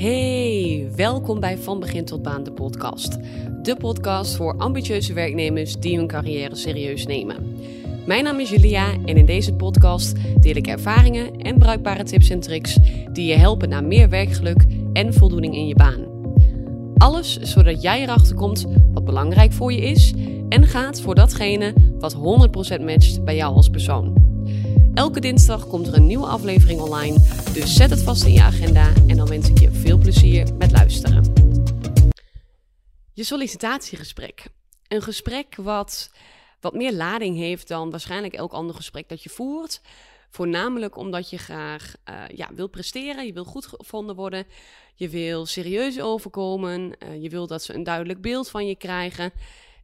Hey, welkom bij Van Begin tot Baan, de podcast. De podcast voor ambitieuze werknemers die hun carrière serieus nemen. Mijn naam is Julia en in deze podcast deel ik ervaringen en bruikbare tips en tricks die je helpen naar meer werkgeluk en voldoening in je baan. Alles zodat jij erachter komt wat belangrijk voor je is en gaat voor datgene wat 100% matcht bij jou als persoon. Elke dinsdag komt er een nieuwe aflevering online, dus zet het vast in je agenda en dan wens ik je veel plezier met luisteren. Je sollicitatiegesprek. Een gesprek wat wat meer lading heeft dan waarschijnlijk elk ander gesprek dat je voert. Voornamelijk omdat je graag uh, ja, wil presteren, je wil goed gevonden worden, je wil serieus overkomen, uh, je wil dat ze een duidelijk beeld van je krijgen.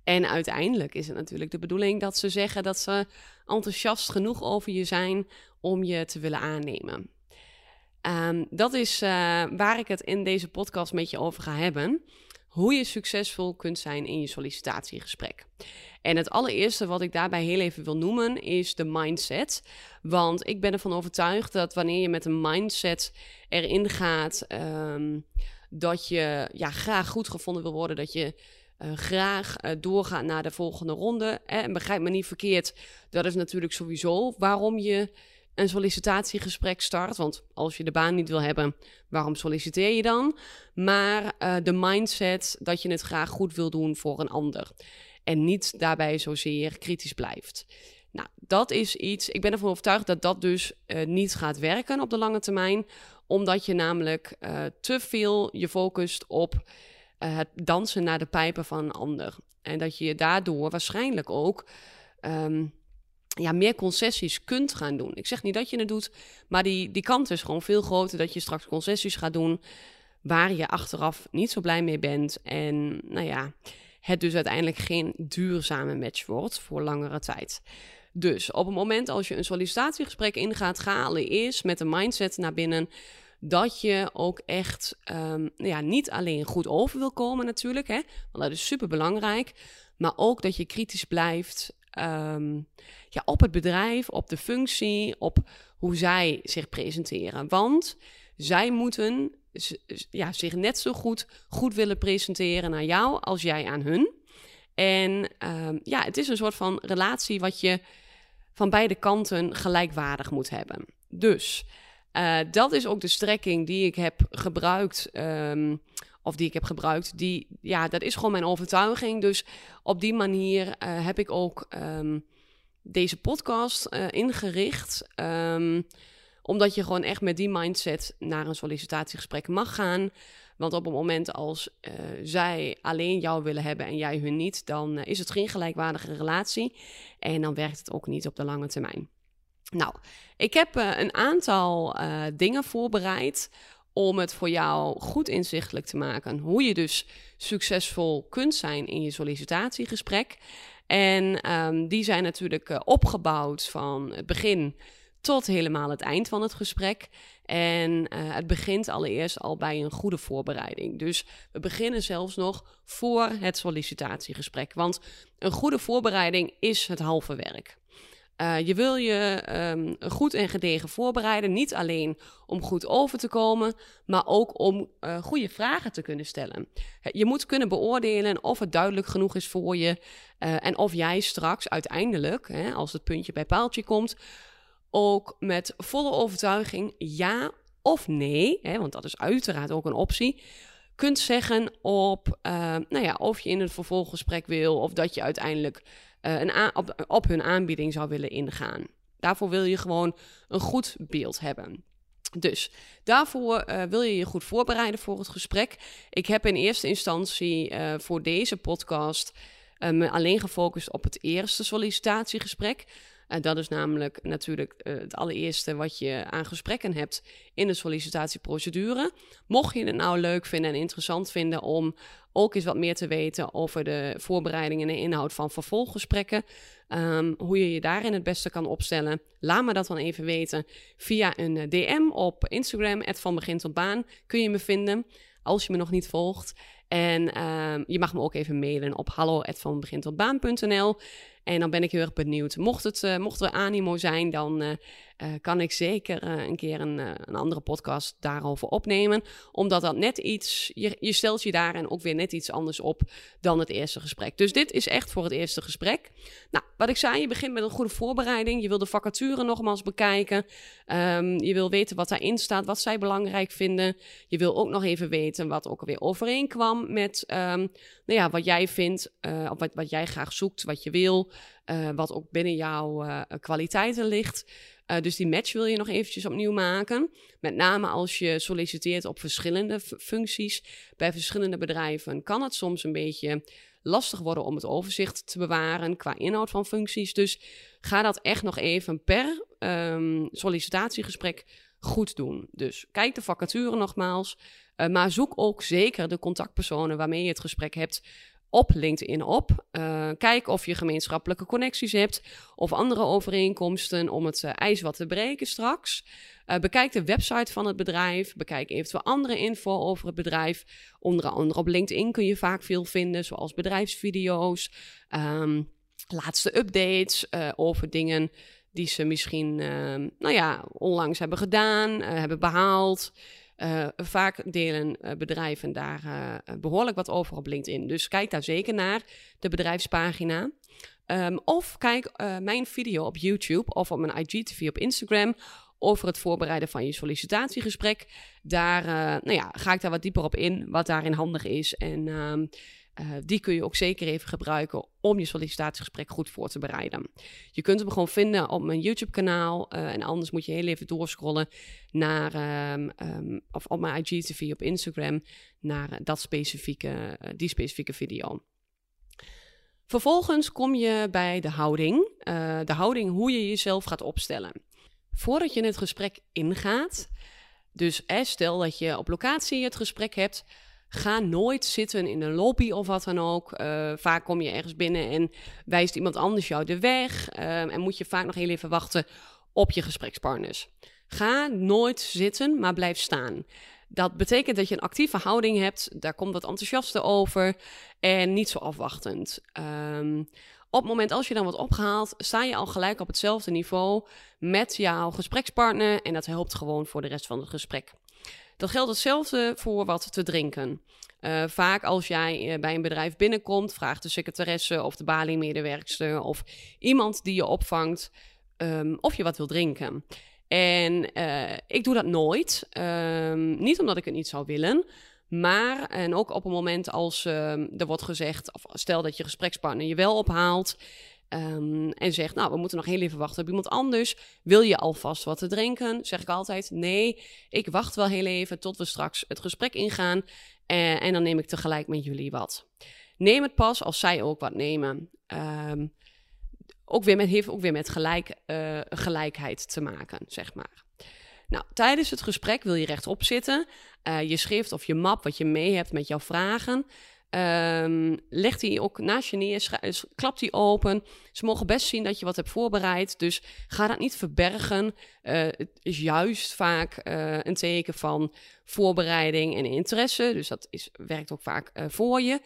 En uiteindelijk is het natuurlijk de bedoeling dat ze zeggen dat ze enthousiast genoeg over je zijn om je te willen aannemen. Um, dat is uh, waar ik het in deze podcast met je over ga hebben. Hoe je succesvol kunt zijn in je sollicitatiegesprek. En het allereerste wat ik daarbij heel even wil noemen is de mindset. Want ik ben ervan overtuigd dat wanneer je met een mindset erin gaat, um, dat je ja, graag goed gevonden wil worden, dat je uh, graag uh, doorgaat naar de volgende ronde. En begrijp me niet verkeerd, dat is natuurlijk sowieso waarom je een sollicitatiegesprek start. Want als je de baan niet wil hebben, waarom solliciteer je dan? Maar uh, de mindset dat je het graag goed wil doen voor een ander. En niet daarbij zozeer kritisch blijft. Nou, dat is iets. Ik ben ervan overtuigd dat dat dus niet gaat werken op de lange termijn. Omdat je namelijk te veel je focust op uh, het dansen naar de pijpen van een ander. En dat je daardoor waarschijnlijk ook um, ja, meer concessies kunt gaan doen. Ik zeg niet dat je het doet, maar die, die kant is gewoon veel groter dat je straks concessies gaat doen waar je achteraf niet zo blij mee bent. En nou ja, het dus uiteindelijk geen duurzame match wordt voor langere tijd. Dus op het moment als je een sollicitatiegesprek ingaat, ga allereerst met een mindset naar binnen dat je ook echt um, ja, niet alleen goed over wil komen natuurlijk, hè, want dat is super belangrijk, maar ook dat je kritisch blijft um, ja, op het bedrijf, op de functie, op hoe zij zich presenteren. Want zij moeten ja, zich net zo goed goed willen presenteren naar jou als jij aan hun. En um, ja, het is een soort van relatie wat je van beide kanten gelijkwaardig moet hebben. Dus uh, dat is ook de strekking die ik heb gebruikt. Um, of die ik heb gebruikt. Die, ja, dat is gewoon mijn overtuiging. Dus op die manier uh, heb ik ook um, deze podcast uh, ingericht. Um, omdat je gewoon echt met die mindset naar een sollicitatiegesprek mag gaan. Want op het moment als zij alleen jou willen hebben en jij hun niet, dan is het geen gelijkwaardige relatie. En dan werkt het ook niet op de lange termijn. Nou, ik heb uh, een aantal uh, dingen voorbereid om het voor jou goed inzichtelijk te maken. Hoe je dus succesvol kunt zijn in je sollicitatiegesprek. En um, die zijn natuurlijk uh, opgebouwd van het begin tot helemaal het eind van het gesprek. En het begint allereerst al bij een goede voorbereiding. Dus we beginnen zelfs nog voor het sollicitatiegesprek. Want een goede voorbereiding is het halve werk. Uh, je wil je um, goed en gedegen voorbereiden. Niet alleen om goed over te komen, maar ook om uh, goede vragen te kunnen stellen. Je moet kunnen beoordelen of het duidelijk genoeg is voor je. Uh, en of jij straks uiteindelijk, hè, als het puntje bij paaltje komt, ook met volle overtuiging ja of nee, hè, want dat is uiteraard ook een optie, kunt zeggen op, nou ja, of je in het vervolggesprek wil of dat je uiteindelijk uh, een op, op hun aanbieding zou willen ingaan. Daarvoor wil je gewoon een goed beeld hebben. Dus daarvoor uh, wil je je goed voorbereiden voor het gesprek. Ik heb in eerste instantie uh, voor deze podcast me alleen gefocust op het eerste sollicitatiegesprek. En dat is namelijk natuurlijk uh, het allereerste wat je aan gesprekken hebt in de sollicitatieprocedure. Mocht je het nou leuk vinden en interessant vinden om ook eens wat meer te weten over de voorbereidingen en inhoud van vervolggesprekken, um, hoe je je daarin het beste kan opstellen, laat me dat dan even weten via een eh, DM op Instagram, van begin tot baan, kun je me vinden als je me nog niet volgt. En um, je mag me ook even mailen op hallo@vanbegintotbaan.nl. En dan ben ik heel erg benieuwd. Mocht, het, uh, mocht er animo zijn, dan uh, kan ik zeker uh, een keer een, uh, een, andere podcast daarover opnemen. Omdat dat net iets, je, je stelt je daarin ook weer net iets anders op dan het eerste gesprek. Dus dit is echt voor het eerste gesprek. Nou, wat ik zei, je begint met een goede voorbereiding. Je wil de vacature nogmaals bekijken. Um, je wil weten wat daarin staat, wat zij belangrijk vinden. Je wil ook nog even weten wat ook alweer overeenkwam met um, nou ja, wat jij vindt, wat, wat jij graag zoekt, wat je wil. wat ook binnen jouw kwaliteiten ligt. Uh, dus die match wil je nog eventjes opnieuw maken. Met name als je solliciteert op verschillende functies. Bij verschillende bedrijven kan het soms een beetje lastig worden om het overzicht te bewaren qua inhoud van functies. Dus ga dat echt nog even per um, sollicitatiegesprek goed doen. Dus kijk de vacature nogmaals. Uh, maar zoek ook zeker de contactpersonen waarmee je het gesprek hebt op LinkedIn op. Uh, kijk of je gemeenschappelijke connecties hebt of andere overeenkomsten om het uh, ijs wat te breken straks. Uh, bekijk de website van het bedrijf. Bekijk eventueel andere info over het bedrijf. Onder andere op LinkedIn kun je vaak veel vinden, zoals bedrijfsvideo's, um, laatste updates over dingen die ze misschien ehm, nou ja, onlangs hebben gedaan, hebben behaald. Uh, vaak delen uh, bedrijven daar uh, behoorlijk wat over op LinkedIn. Dus kijk daar zeker naar, de bedrijfspagina. Um, of kijk mijn video op YouTube of op mijn IGTV op Instagram over het voorbereiden van je sollicitatiegesprek. Daar nou ja, ga ik daar wat dieper op in, wat daarin handig is. En um, uh, die kun je ook zeker even gebruiken om je sollicitatiegesprek goed voor te bereiden. Je kunt hem gewoon vinden op mijn YouTube-kanaal. Uh, en anders moet je heel even doorscrollen naar, um, um, of op mijn IGTV op Instagram, naar dat specifieke, die specifieke video. Vervolgens kom je bij de houding. de houding hoe je jezelf gaat opstellen. Voordat je het gesprek ingaat, dus stel dat je op locatie het gesprek hebt, Ga nooit zitten in een lobby of wat dan ook. Uh, vaak kom je ergens binnen en wijst iemand anders jou de weg. Uh, en moet je vaak nog heel even wachten op je gesprekspartners. Ga nooit zitten, maar blijf staan. Dat betekent dat je een actieve houding hebt. Daar komt wat enthousiaster over. En niet zo afwachtend. Um, op het moment als je dan wordt opgehaald, sta je al gelijk op hetzelfde niveau met jouw gesprekspartner. En dat helpt gewoon voor de rest van het gesprek. Dat geldt hetzelfde voor wat te drinken. Uh, vaak als jij uh, bij een bedrijf binnenkomt, vraagt de secretaresse of de baliemedewerkster of iemand die je opvangt um, of je wat wil drinken. En uh, ik doe dat nooit. Um, niet omdat ik het niet zou willen. Maar, en ook op een moment als um, er wordt gezegd, of stel dat je gesprekspartner je wel ophaalt Um, en zegt, nou, we moeten nog heel even wachten op iemand anders. Wil je alvast wat te drinken? Zeg ik altijd, nee, ik wacht wel heel even tot we straks het gesprek ingaan. Uh, en dan neem ik tegelijk met jullie wat. Neem het pas als zij ook wat nemen. Um, ook weer met, heeft ook weer met gelijk, uh, gelijkheid te maken, zeg maar. Nou, tijdens het gesprek wil je rechtop zitten. Uh, je schrift of je map wat je mee hebt met jouw vragen. Um, legt hij ook naast je neer, klapt hij open. Ze mogen best zien dat je wat hebt voorbereid. Dus ga dat niet verbergen. Uh, het is juist vaak uh, een teken van voorbereiding en interesse. Dus dat is, werkt ook vaak uh, voor je.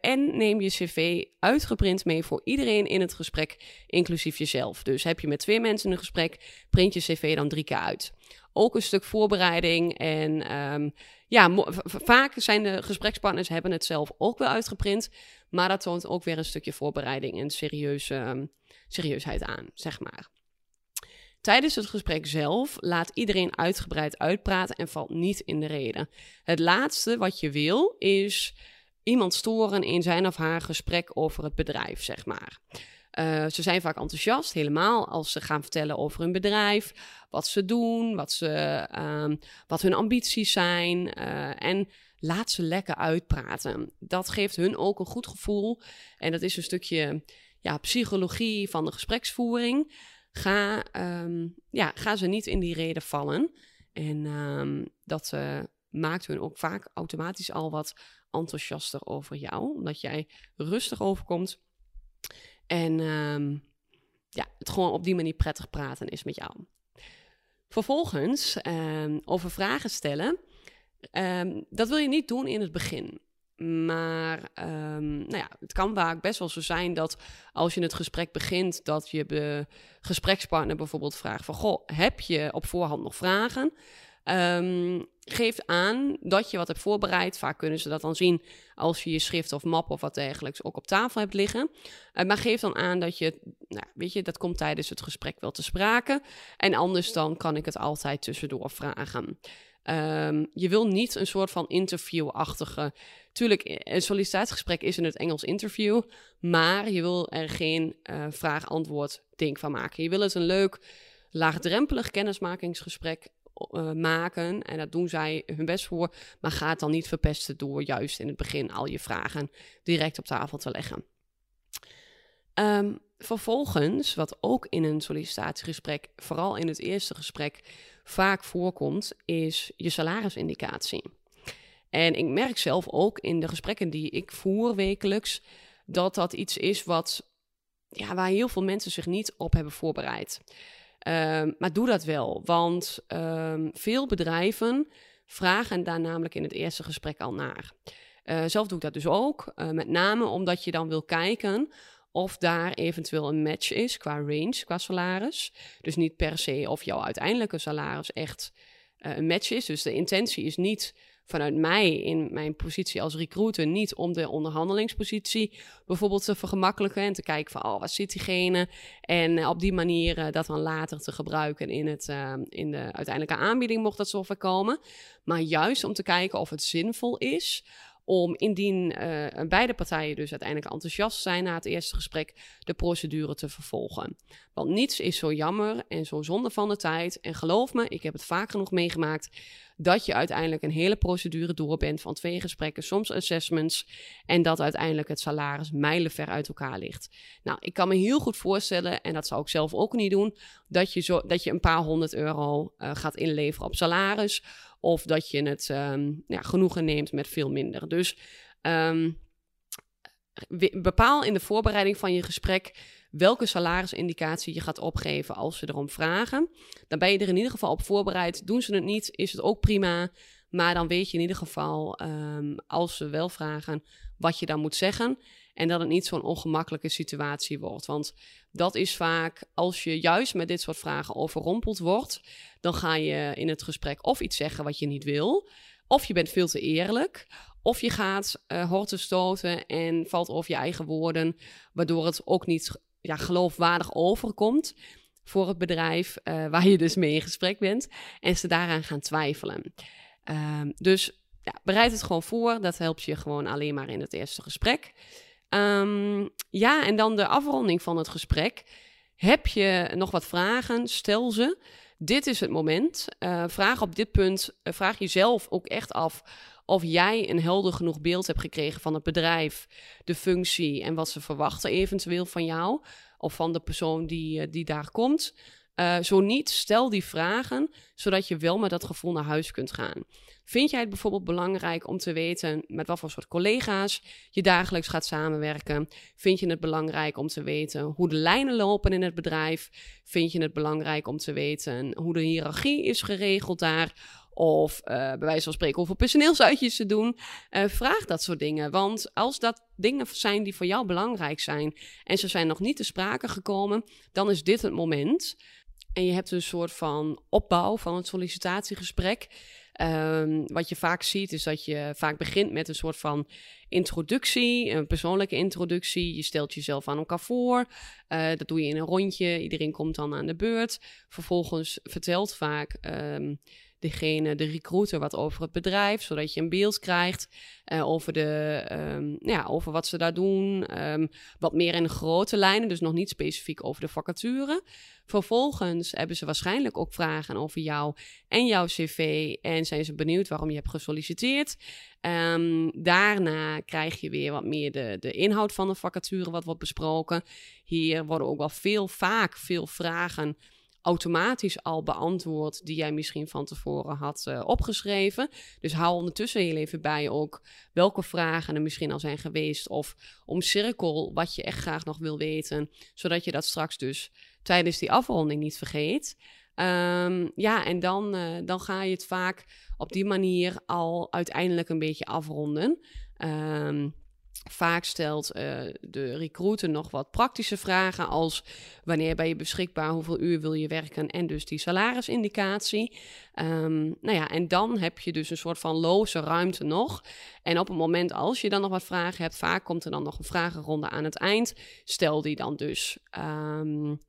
en neem je cv uitgeprint mee voor iedereen in het gesprek, inclusief jezelf. Dus heb je met twee mensen een gesprek, print je cv dan drie keer uit. Ook een stuk voorbereiding en... Um, ja, vaak zijn de gesprekspartners hebben het zelf ook wel uitgeprint. Maar dat toont ook weer een stukje voorbereiding en serieuze, um, serieusheid aan, zeg maar. Tijdens het gesprek zelf laat iedereen uitgebreid uitpraten en valt niet in de reden. Het laatste wat je wil is iemand storen in zijn of haar gesprek over het bedrijf, zeg maar. Uh, ze zijn vaak enthousiast, helemaal als ze gaan vertellen over hun bedrijf, wat ze doen, wat, ze, uh, wat hun ambities zijn. Uh, en laat ze lekker uitpraten. Dat geeft hun ook een goed gevoel. En dat is een stukje ja, psychologie van de gespreksvoering. Ga, um, ja, ga ze niet in die reden vallen. En um, dat maakt hun ook vaak automatisch al wat enthousiaster over jou, omdat jij rustig overkomt en um, ja, het gewoon op die manier prettig praten is met jou. Vervolgens over vragen stellen. Dat wil je niet doen in het begin. Maar ehm, nou ja, het kan vaak best wel zo zijn dat als je het gesprek begint, dat je de gesprekspartner bijvoorbeeld vraagt van, goh, heb je op voorhand nog vragen? Um, geef aan dat je wat hebt voorbereid. Vaak kunnen ze dat dan zien als je je schrift of map of wat dergelijks ook op tafel hebt liggen. Uh, maar geef dan aan dat je, nou, weet je, dat komt tijdens het gesprek wel te sprake. En anders dan kan ik het altijd tussendoor vragen. Um, je wil niet een soort van interviewachtige. Tuurlijk, een sollicitatiegesprek is in het Engels interview. Maar je wil er geen uh, vraag-antwoord ding van maken. Je wil het een leuk, laagdrempelig kennismakingsgesprek uh, maken. En dat doen zij hun best voor. Maar ga het dan niet verpesten door juist in het begin al je vragen direct op tafel te leggen. Um, vervolgens, wat ook in een sollicitatiegesprek, vooral in het eerste gesprek, vaak voorkomt, is je salarisindicatie. En ik merk zelf ook in de gesprekken die ik voer wekelijks, dat dat iets is wat, ja, waar heel veel mensen zich niet op hebben voorbereid. Um, maar doe dat wel, want um, veel bedrijven vragen daar namelijk in het eerste gesprek al naar. Uh, zelf doe ik dat dus ook, uh, met name omdat je dan wil kijken of daar eventueel een match is qua range, qua salaris. Dus niet per se of jouw uiteindelijke salaris echt uh, een match is. Dus de intentie is niet vanuit mij in mijn positie als recruiter niet om de onderhandelingspositie bijvoorbeeld te vergemakkelijken en te kijken van oh, wat zit diegene en uh, op die manier uh, dat dan later te gebruiken in, het, uh, in de uiteindelijke aanbieding mocht dat zo voorkomen. Maar juist om te kijken of het zinvol is om indien uh, beide partijen dus uiteindelijk enthousiast zijn na het eerste gesprek, de procedure te vervolgen. Want niets is zo jammer en zo zonde van de tijd. En geloof me, ik heb het vaak genoeg meegemaakt dat je uiteindelijk een hele procedure door bent van twee gesprekken, soms assessments, en dat uiteindelijk het salaris mijlenver uit elkaar ligt. Nou, ik kan me heel goed voorstellen, en dat zou ik zelf ook niet doen, dat je, zo, dat je een paar honderd euro uh, gaat inleveren op salaris of dat je het um, ja, genoegen neemt met veel minder. Dus um, bepaal in de voorbereiding van je gesprek welke salarisindicatie je gaat opgeven als ze erom vragen. Dan ben je er in ieder geval op voorbereid. Doen ze het niet, is het ook prima. Maar dan weet je in ieder geval, um, als ze wel vragen, wat je dan moet zeggen. En dat het niet zo'n ongemakkelijke situatie wordt. Want dat is vaak, als je juist met dit soort vragen overrompeld wordt, dan ga je in het gesprek of iets zeggen wat je niet wil, of je bent veel te eerlijk, of je gaat uh, horten stoten en valt over je eigen woorden, waardoor het ook niet ja, geloofwaardig overkomt voor het bedrijf uh, waar je dus mee in gesprek bent en ze daaraan gaan twijfelen. Uh, dus ja, bereid het gewoon voor. Dat helpt je gewoon alleen maar in het eerste gesprek. Um, ja, en dan de afronding van het gesprek. Heb je nog wat vragen? Stel ze. Dit is het moment. Uh, vraag op dit punt, uh, vraag jezelf ook echt af of jij een helder genoeg beeld hebt gekregen van het bedrijf, de functie en wat ze verwachten eventueel van jou of van de persoon die, uh, die daar komt. Uh, zo niet, stel die vragen, zodat je wel met dat gevoel naar huis kunt gaan. Vind jij het bijvoorbeeld belangrijk om te weten met wat voor soort collega's je dagelijks gaat samenwerken? Vind je het belangrijk om te weten hoe de lijnen lopen in het bedrijf? Vind je het belangrijk om te weten hoe de hiërarchie is geregeld daar? Of uh, bij wijze van spreken over personeelsuitjes te doen. Uh, vraag dat soort dingen. Want als dat dingen zijn die voor jou belangrijk zijn en ze zijn nog niet te sprake gekomen, dan is dit het moment. En je hebt een soort van opbouw van het sollicitatiegesprek. Um, wat je vaak ziet is dat je vaak begint met een soort van introductie, een persoonlijke introductie. Je stelt jezelf aan elkaar voor. Uh, dat doe je in een rondje. Iedereen komt dan aan de beurt. Vervolgens vertelt vaak um, degene, de recruiter, wat over het bedrijf, zodat je een beeld krijgt uh, over, de, um, ja, over wat ze daar doen. Um, wat meer in grote lijnen, dus nog niet specifiek over de vacature. Vervolgens hebben ze waarschijnlijk ook vragen over jou en jouw cv en zijn ze benieuwd waarom je hebt gesolliciteerd. Um, daarna krijg je weer wat meer de, de inhoud van de vacature, wat wordt besproken. Hier worden ook wel veel, vaak veel vragen automatisch al beantwoord die jij misschien van tevoren had uh, opgeschreven. Dus hou ondertussen heel even bij ook welke vragen er misschien al zijn geweest of omcirkel wat je echt graag nog wil weten, zodat je dat straks dus tijdens die afronding niet vergeet. Ehm, ja, en dan, dan ga je het vaak op die manier al uiteindelijk een beetje afronden. Um, Vaak stelt uh, de recruiter nog wat praktische vragen als wanneer ben je beschikbaar, hoeveel uur wil je werken en dus die salarisindicatie. Um, nou ja, en dan heb je dus een soort van loze ruimte nog. En op het moment als je dan nog wat vragen hebt, vaak komt er dan nog een vragenronde aan het eind. Stel die dan dus. Um,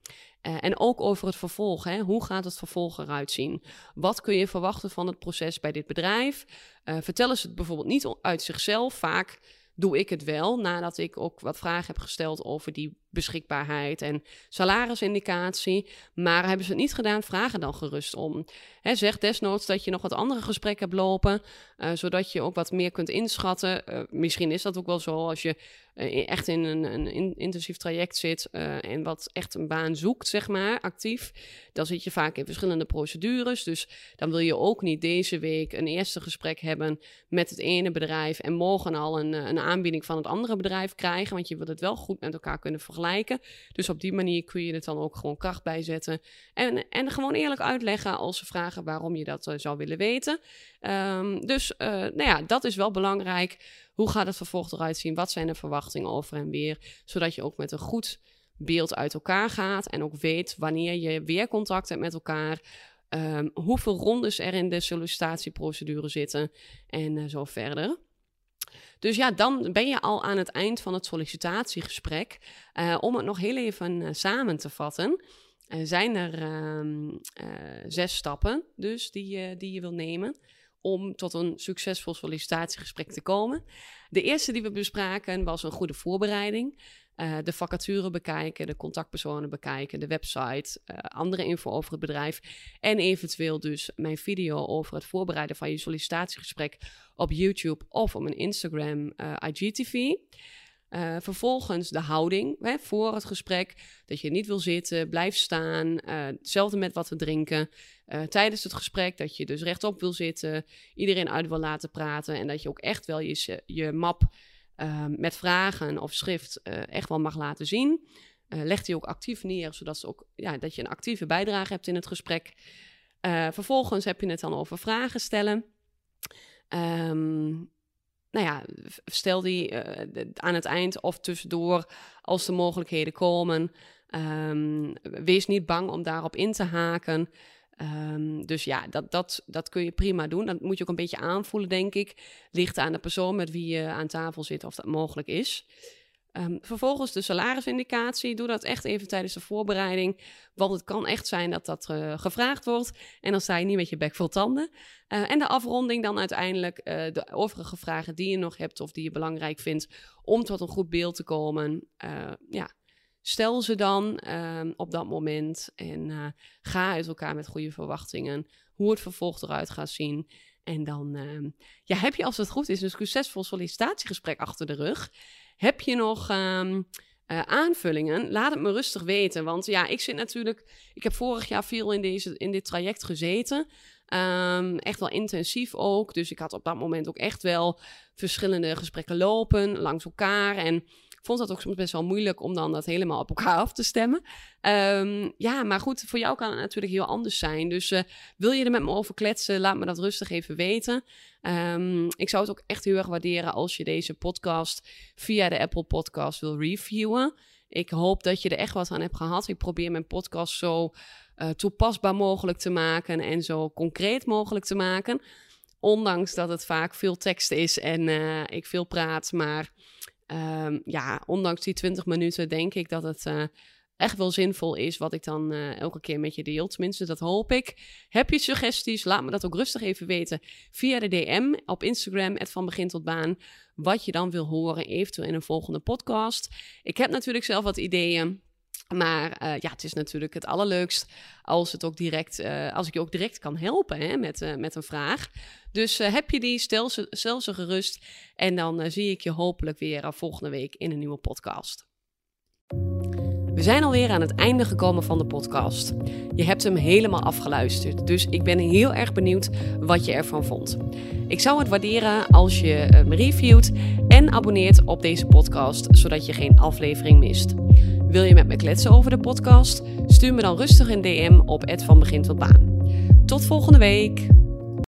uh, en ook over het vervolg. Hè? Hoe gaat het vervolg eruit zien? Wat kun je verwachten van het proces bij dit bedrijf? Uh, vertellen ze het bijvoorbeeld niet uit zichzelf. Vaak doe ik het wel nadat ik ook wat vragen heb gesteld over die beschikbaarheid en salarisindicatie. Maar hebben ze het niet gedaan, vragen dan gerust om. zeg desnoods dat je nog wat andere gesprekken hebt lopen, uh, zodat je ook wat meer kunt inschatten. Uh, misschien is dat ook wel zo als je uh, echt in een, een intensief traject zit en wat echt een baan zoekt, zeg maar, actief. Dan zit je vaak in verschillende procedures. Dus dan wil je ook niet deze week een eerste gesprek hebben met het ene bedrijf en morgen al een, een aanbieding van het andere bedrijf krijgen. Want je wil het wel goed met elkaar kunnen vergelijken dus op die manier kun je het dan ook gewoon kracht bijzetten. En, en gewoon eerlijk uitleggen als ze vragen waarom je dat uh, zou willen weten. Um, dus uh, nou ja, dat is wel belangrijk. Hoe gaat het vervolg eruit zien? Wat zijn de verwachtingen over en weer? Zodat je ook met een goed beeld uit elkaar gaat. En ook weet wanneer je weer contact hebt met elkaar. Um, hoeveel rondes er in de sollicitatieprocedure zitten en uh, zo verder. Dus ja, dan ben je al aan het eind van het sollicitatiegesprek. Uh, om het nog heel even uh, samen te vatten, uh, zijn er ehm, zes stappen dus die, die je wil nemen om tot een succesvol sollicitatiegesprek te komen. De eerste die we bespraken was een goede voorbereiding. Uh, de vacature bekijken, de contactpersonen bekijken, de website, uh, andere info over het bedrijf en eventueel dus mijn video over het voorbereiden van je sollicitatiegesprek op YouTube of op mijn Instagram uh, IGTV. Vervolgens de houding hè, voor het gesprek. Dat je niet wil zitten, blijf staan. Hetzelfde met wat te drinken. Tijdens het gesprek dat je dus rechtop wil zitten. Iedereen uit wil laten praten. En dat je ook echt wel je, je map met vragen of schrift echt wel mag laten zien. leg die ook actief neer, zodat ze ook, ja, dat je een actieve bijdrage hebt in het gesprek. vervolgens heb je het dan over vragen stellen. Um, nou ja, stel die uh, aan het eind of tussendoor als de mogelijkheden komen. Um, wees niet bang om daarop in te haken. Um, dus ja, dat, dat, dat kun je prima doen. Dat moet je ook een beetje aanvoelen, denk ik. Ligt aan de persoon met wie je aan tafel zit of dat mogelijk is. Um, vervolgens de salarisindicatie. Doe dat echt even tijdens de voorbereiding. Want het kan echt zijn dat dat uh, gevraagd wordt. En dan sta je niet met je bek vol tanden. Uh, en de afronding dan uiteindelijk. Uh, de overige vragen die je nog hebt of die je belangrijk vindt. Om tot een goed beeld te komen. ja, stel ze dan ehm, op dat moment. En ga uit elkaar met goede verwachtingen. Hoe het vervolg eruit gaat zien. En dan ehm, ja, heb je, als het goed is, een succesvol sollicitatiegesprek achter de rug. Heb je nog um, uh, aanvullingen? Laat het me rustig weten. Want ja, ik zit natuurlijk. Ik heb vorig jaar veel in, deze, in dit traject gezeten. Echt wel intensief ook. Dus ik had op dat moment ook echt wel verschillende gesprekken lopen langs elkaar. En vond dat ook soms best wel moeilijk om dan dat helemaal op elkaar af te stemmen. Um, ja, maar goed, voor jou kan het natuurlijk heel anders zijn. Dus uh, wil je er met me over kletsen, laat me dat rustig even weten. Um, ik zou het ook echt heel erg waarderen als je deze podcast via de Apple Podcast wil reviewen. Ik hoop dat je er echt wat aan hebt gehad. Ik probeer mijn podcast zo uh, toepasbaar mogelijk te maken en zo concreet mogelijk te maken. Ondanks dat het vaak veel tekst is en uh, ik veel praat. Maar um, ja, ondanks die 20 minuten denk ik dat het uh, echt wel zinvol is wat ik dan uh, elke keer met je deel. Tenminste, dat hoop ik. Heb je suggesties? Laat me dat ook rustig even weten via de DM op Instagram, het van begin tot baan. Wat je dan wil horen, eventueel in een volgende podcast. Ik heb natuurlijk zelf wat ideeën. Maar uh, ja, het is natuurlijk het allerleukst als, het ook direct, uh, als ik je ook direct kan helpen hè, met, uh, met een vraag. Dus heb je die, stel stel ze gerust. En dan zie ik je hopelijk weer volgende week in een nieuwe podcast. We zijn alweer aan het einde gekomen van de podcast. Je hebt hem helemaal afgeluisterd, dus ik ben heel erg benieuwd wat je ervan vond. Ik zou het waarderen als je me reviewt En abonneert op deze podcast, zodat je geen aflevering mist. Wil je met me kletsen over de podcast? Stuur me dan rustig een DM op begin tot baan. Tot volgende week!